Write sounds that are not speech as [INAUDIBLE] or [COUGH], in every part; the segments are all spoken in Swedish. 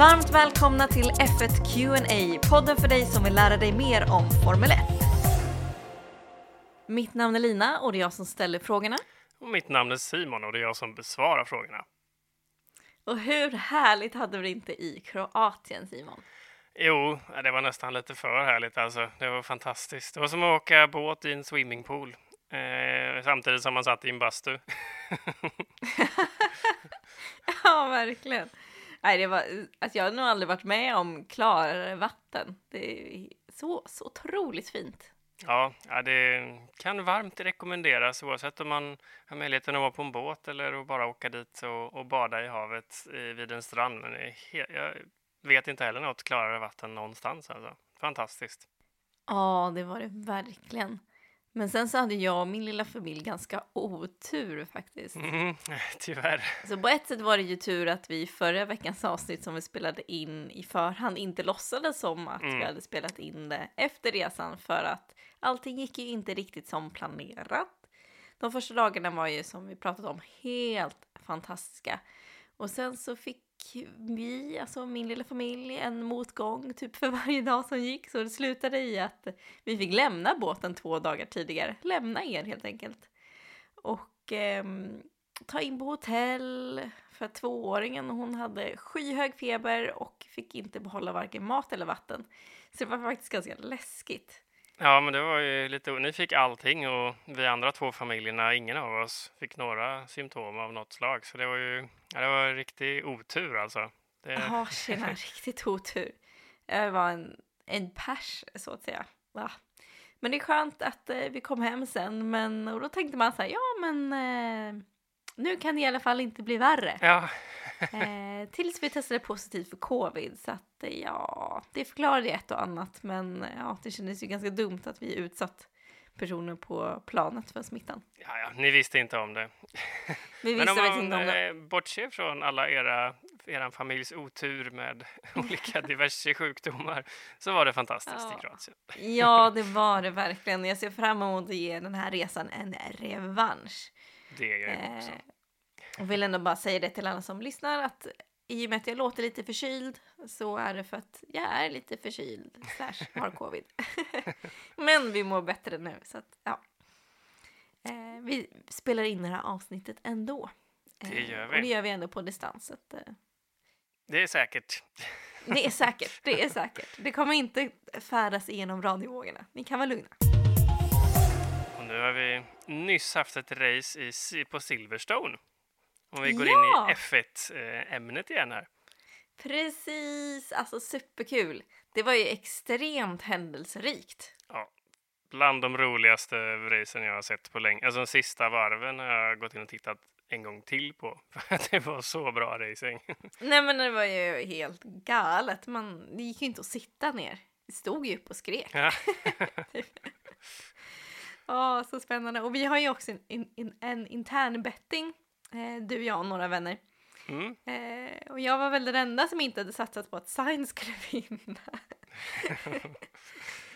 Varmt välkomna till F1 Q&A, podden för dig som vill lära dig mer om Formel 1. Mitt namn är Lina och det är jag som ställer frågorna. Och mitt namn är Simon och det är jag som besvarar frågorna. Och hur härligt hade vi det inte i Kroatien, Simon? Jo, det var nästan lite för härligt alltså. Det var fantastiskt. Det var som att åka båt i en swimmingpool. Eh, samtidigt som man satt i en bastu. [LAUGHS] [LAUGHS] ja, verkligen. Nej, det var, alltså jag har nog aldrig varit med om klarare vatten. Det är så, så otroligt fint. Ja, det kan varmt rekommenderas oavsett om man har möjligheten att vara på en båt eller att bara åka dit och, och bada i havet vid en strand. Men jag vet inte heller något klarare vatten någonstans. Alltså. Fantastiskt. Ja, det var det verkligen. Men sen så hade jag och min lilla familj ganska otur faktiskt. Mm, tyvärr. Så på ett sätt var det ju tur att vi förra veckans avsnitt som vi spelade in i förhand inte låtsades som att mm. vi hade spelat in det efter resan för att allting gick ju inte riktigt som planerat. De första dagarna var ju som vi pratat om helt fantastiska. Och sen så fick vi, alltså min lilla familj, en motgång typ för [LAUGHS] varje dag som gick. Så det slutade i att vi fick lämna båten två dagar tidigare. Lämna er helt enkelt. Och eh, ta in på hotell för tvååringen. Hon hade skyhög feber och fick inte behålla varken mat eller vatten. Så det var faktiskt ganska läskigt. Ja, men det var ju lite... Ni fick allting och vi andra två familjerna, ingen av oss fick några symptom av något slag. Så det var ju ja, det var riktig otur alltså. Det... Ja, tjena, [LAUGHS] riktigt otur. Det var en, en pers så att säga. Va? Men det är skönt att eh, vi kom hem sen. Men, och då tänkte man så här, ja men eh, nu kan det i alla fall inte bli värre. Ja. Eh, tills vi testade positivt för covid. Så att eh, ja, det förklarade ett och annat. Men ja, det kändes ju ganska dumt att vi utsatt personer på planet för smittan. Ja, ja, ni visste inte om det. [LAUGHS] Vi visste Men om man inte om. Eh, bortser från alla era, er familjs otur med [LAUGHS] olika diverse sjukdomar så var det fantastiskt ja. i Kroatien. Ja, [LAUGHS] det var det verkligen. Jag ser fram emot att ge den här resan en revansch. Det gör jag också. Jag vill ändå bara säga det till alla som lyssnar att i och med att jag låter lite förkyld så är det för att jag är lite förkyld slash har covid. [LAUGHS] Men vi mår bättre nu så att ja. Eh, vi spelar in det här avsnittet ändå. Eh, det gör vi. Och det gör vi ändå på distans. Att, eh, det är säkert. [LAUGHS] Det är säkert. Det är säkert. Det kommer inte färdas igenom radiovågorna. Ni kan vara lugna. Och nu har vi nyss haft ett race i, på Silverstone. Om vi går ja! in i F1-ämnet igen här. Precis, alltså superkul. Det var ju extremt händelserikt. Ja, bland de roligaste racen jag har sett på länge. Alltså de sista varven har jag gått in och tittat en gång till på. [LAUGHS] För att det var så bra racing. [LAUGHS] Nej men det var ju helt galet. Man, det gick ju inte att sitta ner. Vi stod ju upp och skrek. Ja. [LAUGHS] oh, så spännande. Och vi har ju också en, en, en intern betting Eh, du, jag och några vänner. Mm. Eh, och jag var väl den enda som inte hade satsat på att Sainz skulle [LAUGHS] vinna. [LAUGHS]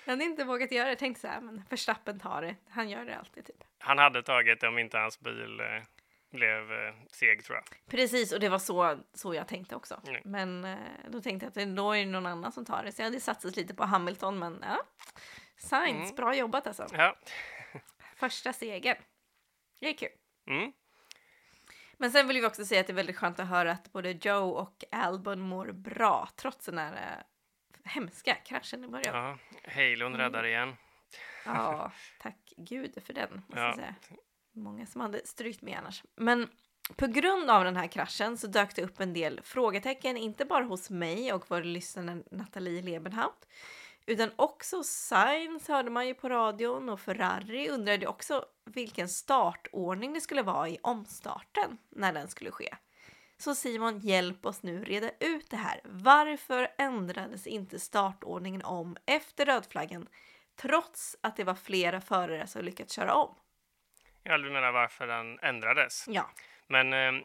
jag hade inte vågat göra det. Jag tänkte så här, men Verstappen tar det. Han gör det alltid typ. Han hade tagit det om inte hans bil eh, blev eh, seg tror jag. Precis, och det var så, så jag tänkte också. Mm. Men eh, då tänkte jag att då är det någon annan som tar det. Så jag hade satsat lite på Hamilton, men ja. Sainz, mm. bra jobbat alltså. Ja. Första seger. Det är kul. Mm. Men sen vill vi också säga att det är väldigt skönt att höra att både Joe och Albon mår bra trots den här äh, hemska kraschen i början. Ja, Halon räddar mm. igen. Ja, [LAUGHS] tack gud för den. Måste ja. säga. Många som hade strykt med annars. Men på grund av den här kraschen så dök det upp en del frågetecken, inte bara hos mig och vår lyssnare Nathalie Lebenhaupt, utan också Sainz hörde man ju på radion och Ferrari undrade också vilken startordning det skulle vara i omstarten när den skulle ske. Så Simon, hjälp oss nu reda ut det här. Varför ändrades inte startordningen om efter rödflaggen trots att det var flera förare som lyckats köra om? Ja, du menar varför den ändrades? Ja. Men eh,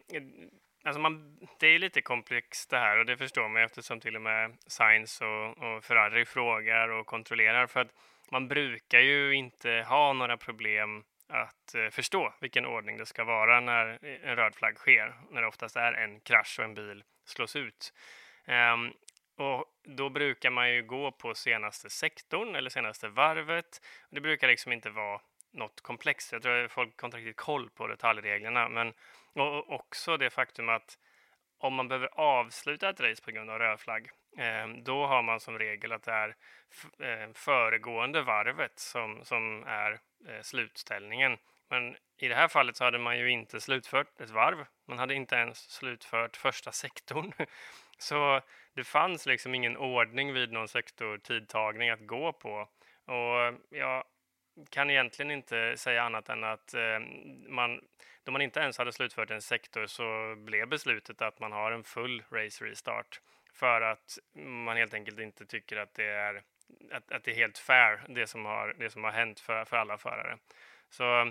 Alltså man, det är lite komplext det här och det förstår man eftersom till och med Sainz och, och Ferrari frågar och kontrollerar för att man brukar ju inte ha några problem att eh, förstå vilken ordning det ska vara när en röd flagg sker, när det oftast är en krasch och en bil slås ut. Um, och då brukar man ju gå på senaste sektorn eller senaste varvet. Det brukar liksom inte vara något komplext. Jag tror att folk har inte riktigt koll på detaljreglerna, men och också det faktum att om man behöver avsluta ett race på grund av rödflagg ehm, då har man som regel att det är ehm, föregående varvet som, som är eh, slutställningen. Men i det här fallet så hade man ju inte slutfört ett varv. Man hade inte ens slutfört första sektorn. [LAUGHS] Så det fanns liksom ingen ordning vid någon sektortidtagning att gå på. Och jag kan egentligen inte säga annat än att eh, man, då man inte ens hade slutfört en sektor så blev beslutet att man har en full race restart för att man helt enkelt inte tycker att det är, att, att det är helt fair det som har, det som har hänt för, för alla förare. Så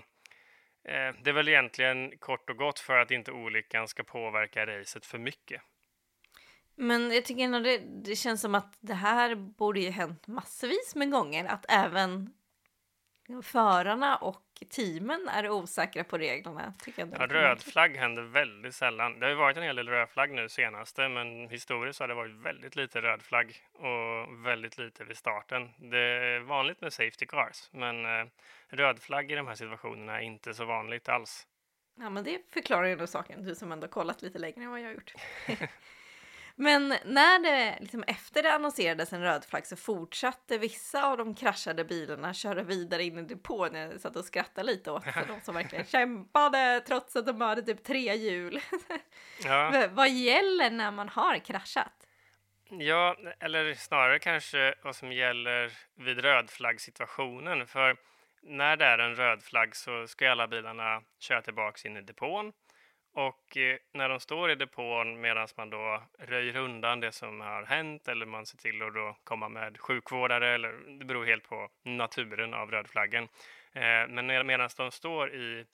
eh, det är väl egentligen kort och gott för att inte olyckan ska påverka racet för mycket. Men jag tycker ändå det, det känns som att det här borde ju hänt massvis med gånger. Att även förarna och teamen är osäkra på reglerna. Tycker jag ja, röd flagg händer väldigt sällan. Det har ju varit en hel del röd flagg nu senaste, men historiskt har det varit väldigt lite röd flagg och väldigt lite vid starten. Det är vanligt med safety cars, men eh, röd flagg i de här situationerna är inte så vanligt alls. Ja, men det förklarar ju ändå saken, du som ändå kollat lite längre än vad jag har gjort. [LAUGHS] Men när det, liksom efter det annonserades en röd flagg så fortsatte vissa av de kraschade bilarna köra vidare in i depån. Jag satt och skrattade lite åt för de som verkligen [LAUGHS] kämpade trots att de hade typ tre hjul. Ja. [LAUGHS] vad gäller när man har kraschat? Ja, eller snarare kanske vad som gäller vid rödflaggsituationen. För när det är en röd flagg så ska alla bilarna köra tillbaks in i depån och eh, när de står i depån medan man då röjer undan det som har hänt eller man ser till att då komma med sjukvårdare eller det beror helt på naturen av rödflaggen. Eh, men medan de står i,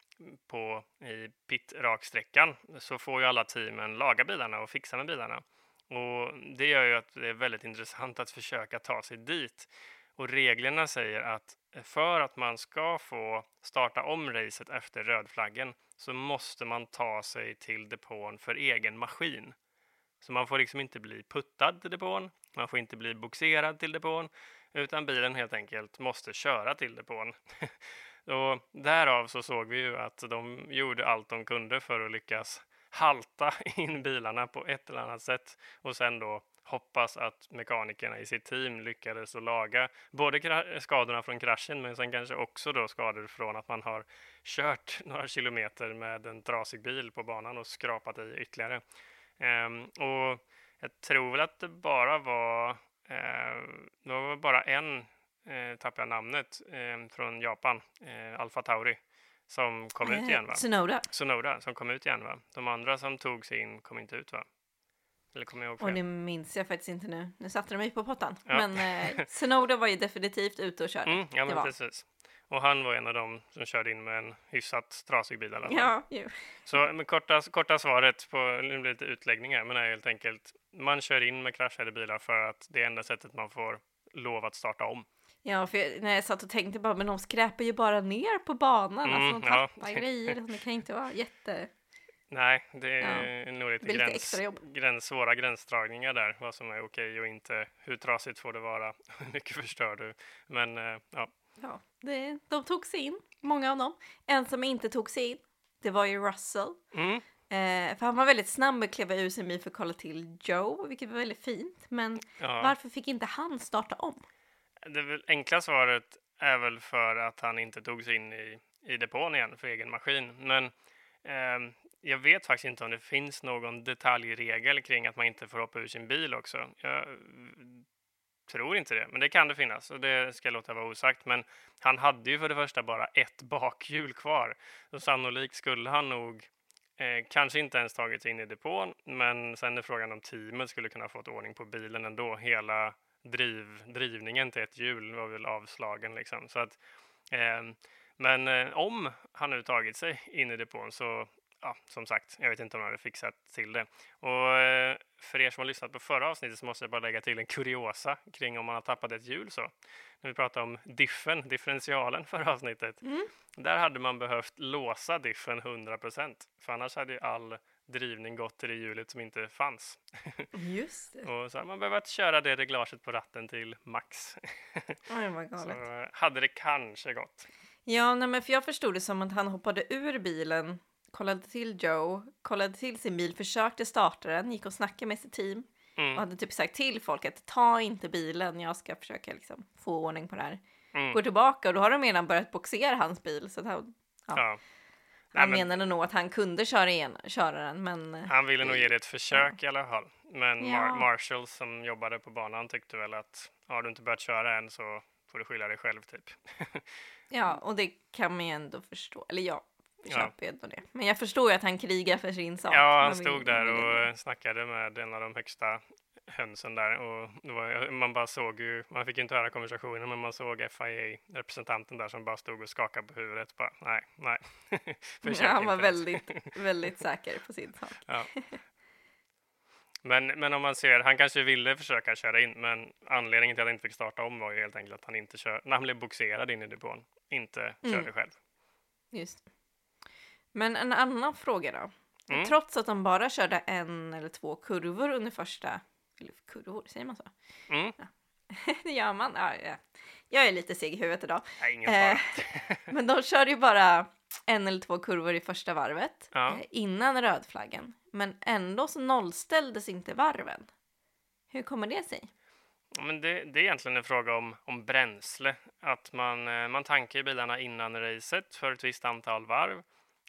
på, i pit-raksträckan så får ju alla teamen laga bilarna och fixa med bilarna. Och det gör ju att det är väldigt intressant att försöka ta sig dit. Och reglerna säger att eh, för att man ska få starta om racet efter rödflaggen så måste man ta sig till depån för egen maskin. Så man får liksom inte bli puttad till depån, man får inte bli boxerad till depån, utan bilen helt enkelt måste köra till depån. [LAUGHS] och därav så såg vi ju att de gjorde allt de kunde för att lyckas halta [LAUGHS] in bilarna på ett eller annat sätt och sen då hoppas att mekanikerna i sitt team lyckades att laga både skadorna från kraschen men sen kanske också då skador från att man har kört [LAUGHS] några kilometer med en trasig bil på banan och skrapat i ytterligare. Um, och jag tror väl att det bara var, uh, det var bara en, uh, tappade jag namnet, uh, från Japan, uh, Alfa Tauri, som kom ut igen va? Sonoda. Sonoda som kom ut igen va? De andra som tog sig in kom inte ut va? Eller kommer jag ihåg fel? Och det minns jag faktiskt inte nu. Nu satte de mig på pottan. Ja. Men eh, [LAUGHS] Sonoda var ju definitivt ute och körde. Mm, ja, men precis. Och han var en av dem som körde in med en hyfsat trasig bil i alla fall. Ja, ju. Så med korta, korta svaret på lite utläggningar, men är helt enkelt man kör in med kraschade bilar för att det är enda sättet man får lov att starta om. Ja, för jag, när jag satt och tänkte bara, men de skräpar ju bara ner på banan, alltså, mm, alltså de tappar ja. grejer, det kan inte vara jätte... Nej, det är ja. nog lite, lite gräns, gräns, svåra gränsdragningar där, vad som är okej och inte. Hur trasigt får det vara? [LAUGHS] Hur mycket förstör du? Men uh, ja. Ja, det, de tog sig in, många av dem. En som inte tog sig in, det var ju Russell. Mm. Eh, för han var väldigt snabb med att kliva ur sin bil för att kolla till Joe, vilket var väldigt fint. Men ja. varför fick inte han starta om? Det enkla svaret är väl för att han inte tog sig in i, i depån igen för egen maskin. Men eh, Ehm, jag vet faktiskt inte om det finns någon detaljregel kring att man inte får hoppa ur sin bil också. Jag tror inte det, men det kan det finnas och det ska jag låta vara osagt. Men han hade ju för det första bara ett [LAUGHS] bakhjul kvar, så sannolikt skulle han nog eh, kanske inte ens tagit sig in i depån, men sen är frågan om teamet skulle kunna fått ordning på bilen ändå. Hela driv, drivningen till ett hjul var väl avslagen liksom. Så att, eh, men eh, om han nu tagit sig in i depån så ja, som sagt, jag vet inte om de hade fixat till det. Och eh, för er som har lyssnat på förra avsnittet så måste jag bara lägga till en kuriosa kring om man har tappat ett hjul så. När vi pratade om diffen, differentialen [LAUGHS] förra avsnittet. Mm. Där hade man behövt låsa diffen 100% för annars hade ju all drivning gått till det hjulet som inte fanns. [LAUGHS] Just det. och så har man behövt köra det reglaget på ratten till max. [LAUGHS] Oj, vad galet. så eh, hade det kanske gått. Ja, nej, men för jag förstod det som att han hoppade ur bilen, kollade till Joe, kollade till sin bil, försökte starta den, gick och snackade med sitt team och Mm, hade typ sagt till folk att ta inte bilen, jag ska försöka liksom få ordning på det här. mm, Går tillbaka och då har de redan börjat boxera hans bil så att han, Ja. ja. Nej, han men menade nog att han kunde köra, igen, köra den, men eh, han ville nog ge det ett försök i alla fall. Men Mar- Ja. Marshall som jobbade på banan tyckte väl att har du inte börjat köra än så får du skylla dig själv typ. [LAUGHS] ja, och det kan man ju ändå förstå. Eller jag Ja. köper ju ändå det. Men jag förstår ju att han krigar för sin sak. Ja, han stod där och snackade med en av de högsta hönsen där och var, man bara såg ju, man fick ju inte höra konversationen men man såg FIA-representanten där som bara stod och skakade på huvudet bara nej, nej. [LAUGHS] Ja, han var väldigt, [LAUGHS] väldigt säker på sin sak. Ja. [LAUGHS] Men, men om man ser, han kanske ville försöka köra in, men anledningen till att han inte fick starta om var ju helt enkelt att han inte kör, när han blev boxerad in i depån, inte Mm. körde själv. Just det. Men en annan fråga då. Mm. Trots att de bara körde en eller två kurvor under första... Eller kurvor, säger man så? Mm. [LAUGHS] det gör man. Ja, ja. Jag är lite seg i huvudet idag. Nej, ingen Eh, fara. [LAUGHS] Men de körde ju bara en eller två kurvor i första varvet Ja. eh, innan rödflaggen. Men ändå så nollställdes inte varven. Hur kommer det sig? Ja, Men det, det är egentligen en fråga om, om bränsle. Att man, eh, man tankar ju bilarna innan racet för ett visst antal varv.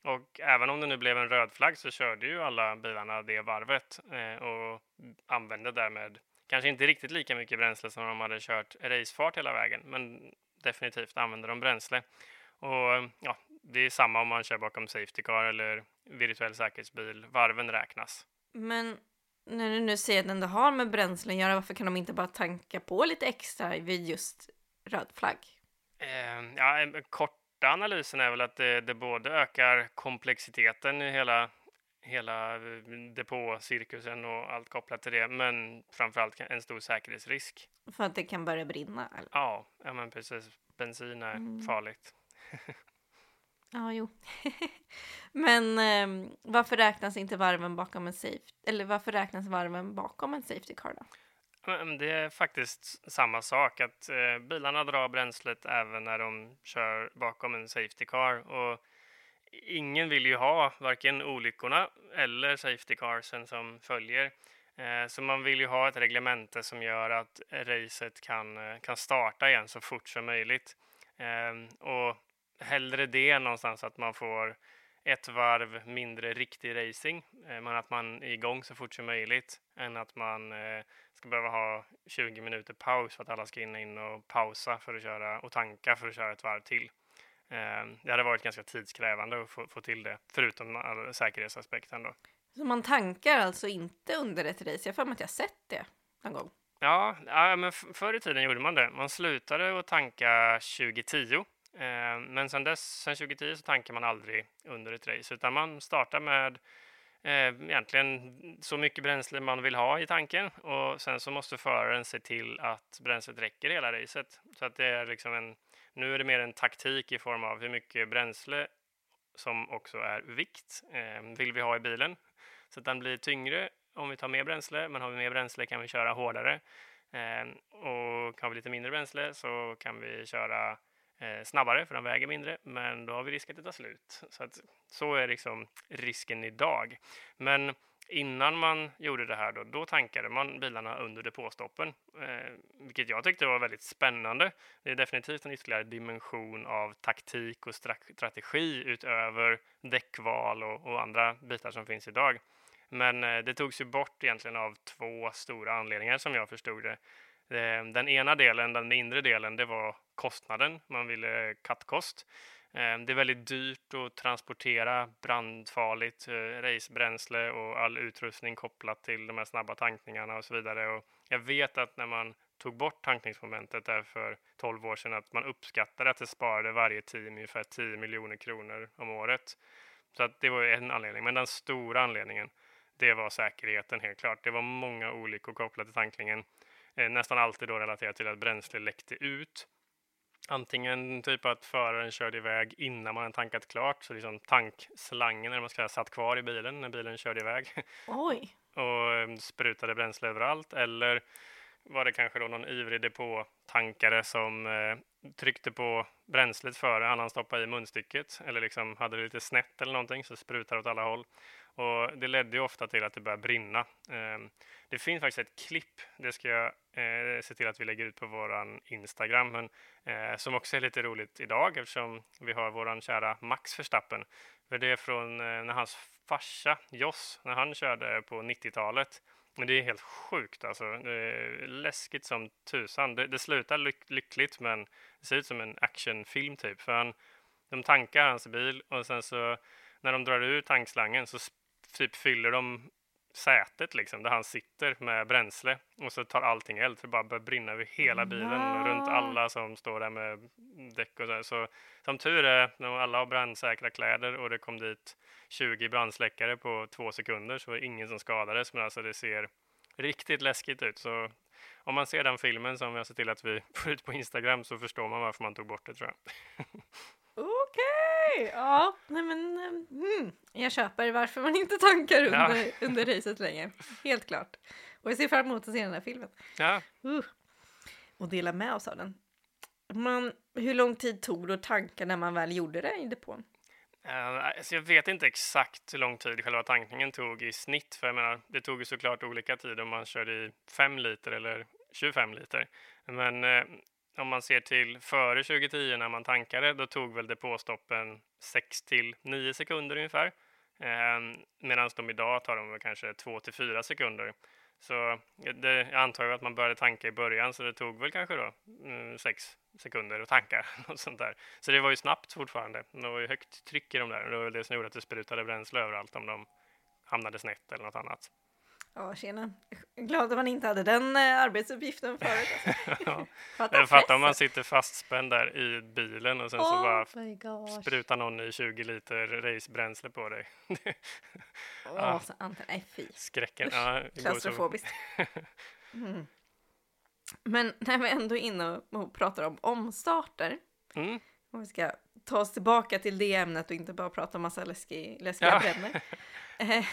Och även om det nu blev en röd flagg så körde ju alla bilarna det varvet eh, och använde därmed kanske inte riktigt lika mycket bränsle som om de hade kört racefart hela vägen, men definitivt använde de bränsle. Och ja, det är samma om man kör bakom Safety Car eller virtuell säkerhetsbil. Varven räknas. Men när du nu säger att den ändå har med bränsle att göra, varför kan de inte bara tanka på lite extra vid just röd flagg? Eh, ja, korta analysen är väl att det, det både ökar komplexiteten i hela, hela eh, depåcirkusen och allt kopplat till det, men framförallt en stor säkerhetsrisk. För att det kan börja brinna? Eller? Ja, ja men precis. Bensin är Mm. farligt. [LAUGHS] Ja, jo. [LAUGHS] Men eh, varför räknas inte varven bakom en safe... Eller varför räknas varven bakom en safety car då? Det är faktiskt samma sak, att eh, bilarna drar bränslet även när de kör bakom en safety car. Och ingen vill ju ha varken olyckorna eller safety carsen som följer. Eh, så man vill ju ha ett reglemente som gör att racet kan, eh, kan starta igen så fort som möjligt. Eh, och hellre det någonstans att man får ett varv mindre riktig racing, eh, men att man är igång så fort som möjligt, än att man eh, ska behöva ha 20 minuter paus för att alla ska in, in och pausa för att köra och tanka för att köra ett varv till. Eh, det hade varit ganska tidskrävande att få, få till det, förutom säkerhetsaspekten då. Så man tankar alltså inte under ett race? Jag har för mig att jag sett det någon gång. Ja, men förr i tiden gjorde man det. Man slutade att tanka 2010. Eh, men sen dess, sen 2010 så tankar man aldrig under ett race, utan man startar med eh, egentligen så mycket bränsle man vill ha i tanken och sen så måste föraren se till att bränslet räcker hela racet. Så att det är liksom en, nu är det mer en taktik i form av hur mycket bränsle som också är vikt eh, vill vi ha i bilen. Så att den blir tyngre om vi tar mer bränsle, men har vi mer bränsle kan vi köra hårdare. Eh, och har vi lite mindre bränsle så kan vi köra eh, Eh, snabbare för den väger mindre, men då har vi risk att det tar slut. Så, att, så är liksom risken idag. Men innan man gjorde det här då, då tankade man bilarna under depåstoppen, eh, vilket jag tyckte var väldigt spännande. Det är definitivt en ytterligare dimension av taktik och strategi utöver däckval och, och andra bitar som finns idag. Men eh, det togs ju bort egentligen av två stora anledningar som jag förstod det. Eh, den ena delen, den mindre delen, det var kostnaden. Man ville kattkost. Eh, det är väldigt dyrt att transportera brandfarligt eh, racebränsle och all utrustning kopplat till de här snabba tankningarna och så vidare. Och jag vet att när man tog bort tankningsmomentet där för 12 år sedan att man uppskattade att det sparade varje team ungefär 10 miljoner kronor om året. Så att det var en anledning. Men den stora anledningen, det var säkerheten helt klart. Det var många olyckor kopplat till tankningen. Eh, nästan alltid då relaterat till att bränsle läckte ut. Antingen typ att föraren körde iväg innan man har tankat klart, så liksom tankslangen eller man ska säga, satt kvar i bilen när bilen körde iväg. [LAUGHS] Oj. och eh, sprutade bränsle överallt. Eller var det kanske då någon ivrig depåtankare som eh, tryckte på bränslet före han stoppade i munstycket eller liksom hade det lite snett eller någonting så sprutade åt alla håll. Och det ledde ju ofta till att det började brinna. Eh, det finns faktiskt ett klipp, det ska jag eh, se till att vi lägger ut på vår Instagram, men, eh, som också är lite roligt idag eftersom vi har vår kära Max Verstappen. För det är från eh, när hans farsa Joss, när han körde på 90-talet. Men det är helt sjukt alltså. Det är läskigt som tusan. Det, det slutar lyck lyckligt men det ser ut som en actionfilm typ. För han, de tankar hans bil och sen så när de drar ur tankslangen så typ fyller de sätet liksom, där han sitter med bränsle och så tar allting eld för det bara börjar brinna över hela bilen och runt alla som står där med däck och så. Så som tur är, när alla har brandsäkra kläder och det kom dit 20 brandsläckare på två sekunder så var det ingen som skadades, men alltså det ser riktigt läskigt ut. Så om man ser den filmen som jag ser till att vi [LAUGHS] får ut på Instagram så förstår man varför man tog bort det tror jag. [LAUGHS] Okej, okay. ja, nej men mm, jag köper varför man inte tankar under, ja. under racet längre. Helt klart. Och jag ser fram emot att se den här filmen. Ja. Uh. Och dela med oss av den. Man, hur lång tid tog det att tanka när man väl gjorde det i depån? Uh, alltså jag vet inte exakt hur lång tid själva tankningen tog i snitt, för jag menar, det tog ju såklart olika tid om man körde i 5 liter eller 25 liter. Men uh, om man ser till före 2010 när man tankade, då tog väl depåstoppen 6 till 9 sekunder ungefär. Ehm, Medan de idag tar de kanske 2 till 4 sekunder. Så det, jag antar att man började tanka i början, så det tog väl kanske då mm, 6 sekunder att tanka. [LAUGHS] Och sånt där. Så det var ju snabbt fortfarande. Det var ju högt tryck i de där. Det var väl det som gjorde att det sprutade bränsle överallt om de hamnade snett eller något annat. Ja, tjena. Glad att man inte hade den eh, arbetsuppgiften förut. [LAUGHS] Alltså. ja. Fatta om man sitter fastspänd där i bilen och sen oh så bara sprutar någon i 20 liter racebränsle på dig. Åh, [LAUGHS] ja. så nej fy. Skräcken. Ja, Klaustrofobiskt. [LAUGHS] mm. Men när vi ändå är inne och pratar om omstarter, mm. om vi ska ta oss tillbaka till det ämnet och inte bara prata om massa läskig, läskiga ja. bränder. Eh,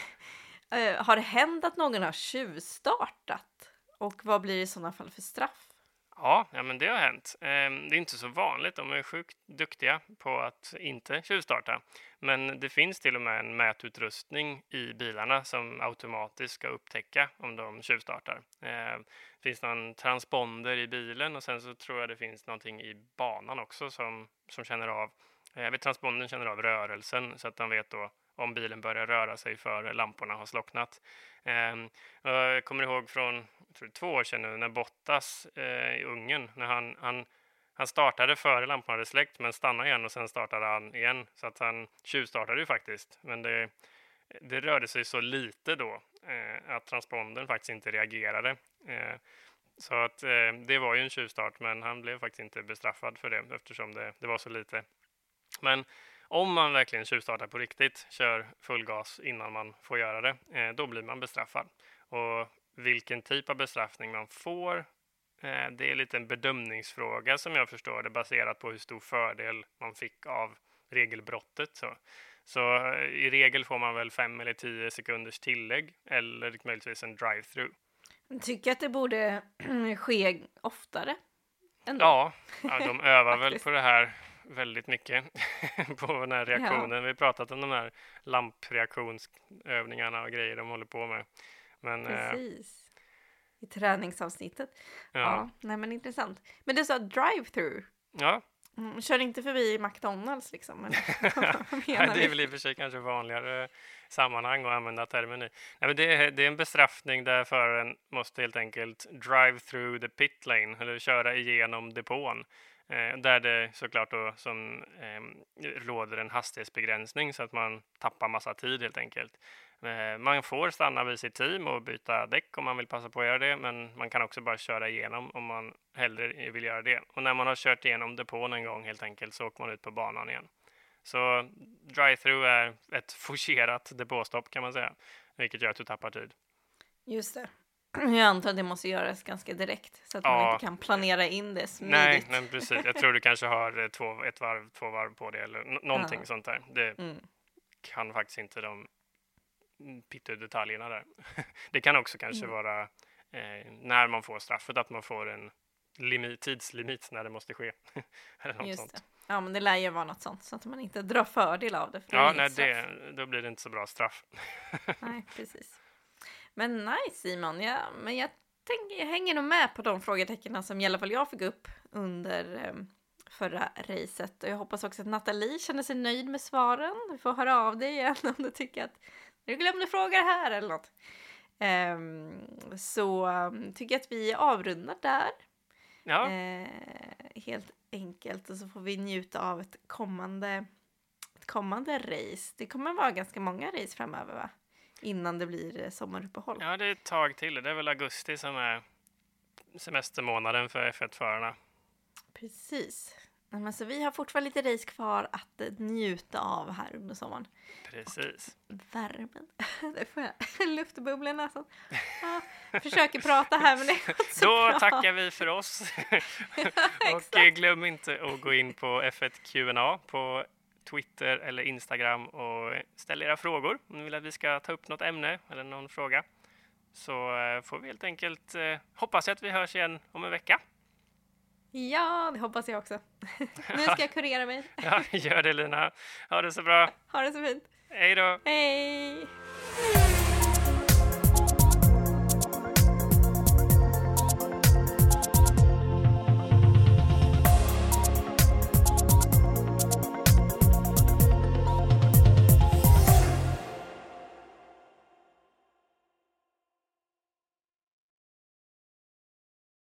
eh, har det hänt att någon har tjuvstartat? Och vad blir det i sådana fall för straff? Ja, ja, men det har hänt. Ehm, det är inte så vanligt. De är sjukt duktiga på att inte tjuvstarta. Men det finns till och med en mätutrustning i bilarna som automatiskt ska upptäcka om de tjuvstartar. Det finns någon transponder i bilen och sen så tror jag det finns någonting i banan också som, som känner av eh, vet, transpondern känner av rörelsen så att de vet då om bilen börjar röra sig för lamporna har slocknat. Ehm, jag kommer ihåg från tror, två år sedan nu när Bottas eh, i Ungern, när han, han, han startade före lamporna hade släckt men stannade igen och sen startade han igen. Så att han tjuvstartade ju faktiskt. Men det, det rörde sig så lite då eh, att transpondern faktiskt inte reagerade. Eh, så att eh, det var ju en tjuvstart, men han blev faktiskt inte bestraffad för det eftersom det, det var så lite. Men om man verkligen tjuvstartar på riktigt, kör full gas innan man får göra det, eh, då blir man bestraffad. Och vilken typ av bestraffning man får, eh, det är lite en bedömningsfråga som jag förstår det, baserat på hur stor fördel man fick av regelbrottet. Så. Så eh, i regel får man väl fem eller tio sekunders tillägg eller möjligtvis en drive-through. Tycker att det borde [CLEARS THROAT] ske oftare? Ändå. Ja, ja de övar [LAUGHS] väl på det här väldigt mycket [LAUGHS] på den här reaktionen. Ja. Vi har pratat om de här lampreaktionsövningarna och grejer de håller på med. Men, eh, Precis. Eh, I träningsavsnittet. Ja. ja. Nej men intressant. Men du sa drive-through. Ja. Mm, kör inte förbi McDonalds liksom? Eller, [LAUGHS] [LAUGHS] det är väl i och för sig kanske vanligare sammanhang att använda termen i. Nej, men det, är, det är en bestraffning där föraren måste helt enkelt drive through the pit lane, eller köra igenom depån. Eh, där det såklart då som eh, råder en hastighetsbegränsning så att man tappar massa tid helt enkelt. Eh, man får stanna vid sitt team och byta däck om man vill passa på att göra det, men man kan också bara köra igenom om man hellre vill göra det. Och när man har kört igenom depån en gång helt enkelt så åker man ut på banan igen. Så drive-through är ett forcerat depåstopp kan man säga, vilket gör att du tappar tid. Just det. Jag antar att det måste göras ganska direkt så att Ja. man inte kan planera in det smidigt. Nej, men precis. Jag tror du kanske har eh, två, ett varv, två varv på det eller någonting Ja. sånt där. Det Mm. kan faktiskt inte de pyttedetaljerna där. [LAUGHS] Det kan också kanske Mm. vara eh, när man får straffet, att man får en limit, tidslimit när det måste ske. [LAUGHS] eller något Just sånt. det. Ja, men det lär ju vara något sånt så att man inte drar fördel av det. För Ja, nej, det, då blir det inte så bra straff. [LAUGHS] Nej, precis. Men nice Simon, ja, men jag, tänker, jag hänger nog med på de frågetecknen som i alla fall jag fick upp under eh, förra racet. Och jag hoppas också att Nathalie känner sig nöjd med svaren. Du får höra av dig igen [LAUGHS] om du tycker att du glömde fråga det här eller något. Ehm, så um, tycker jag att vi avrundar där. Ja, Eh, helt enkelt. Och så får vi njuta av ett kommande, ett kommande race. Det kommer vara ganska många race framöver va? Innan det blir eh, sommaruppehåll. ja, det är ett tag till. Det är väl augusti som är semestermånaden för F1-förarna. Precis. Men så vi har fortfarande lite race kvar att eh, njuta av här under sommaren. Precis. Värmen. [LAUGHS] Det får jag [LAUGHS] luftbubbla i näsan. Ja, försöker prata här men det går inte så Då bra. tackar vi för oss. [LAUGHS] och eh, glöm inte att gå in på F1 Q&A på Twitter eller Instagram och ställ era frågor om ni vill att vi ska ta upp något ämne eller någon fråga. Så eh, får vi helt enkelt eh, hoppas att vi hörs igen om en vecka. Ja, det hoppas jag också. [LAUGHS] Nu ska jag kurera mig. Ja, gör det Lina. Ha det så bra. Ha det så fint. Hej då! Hej!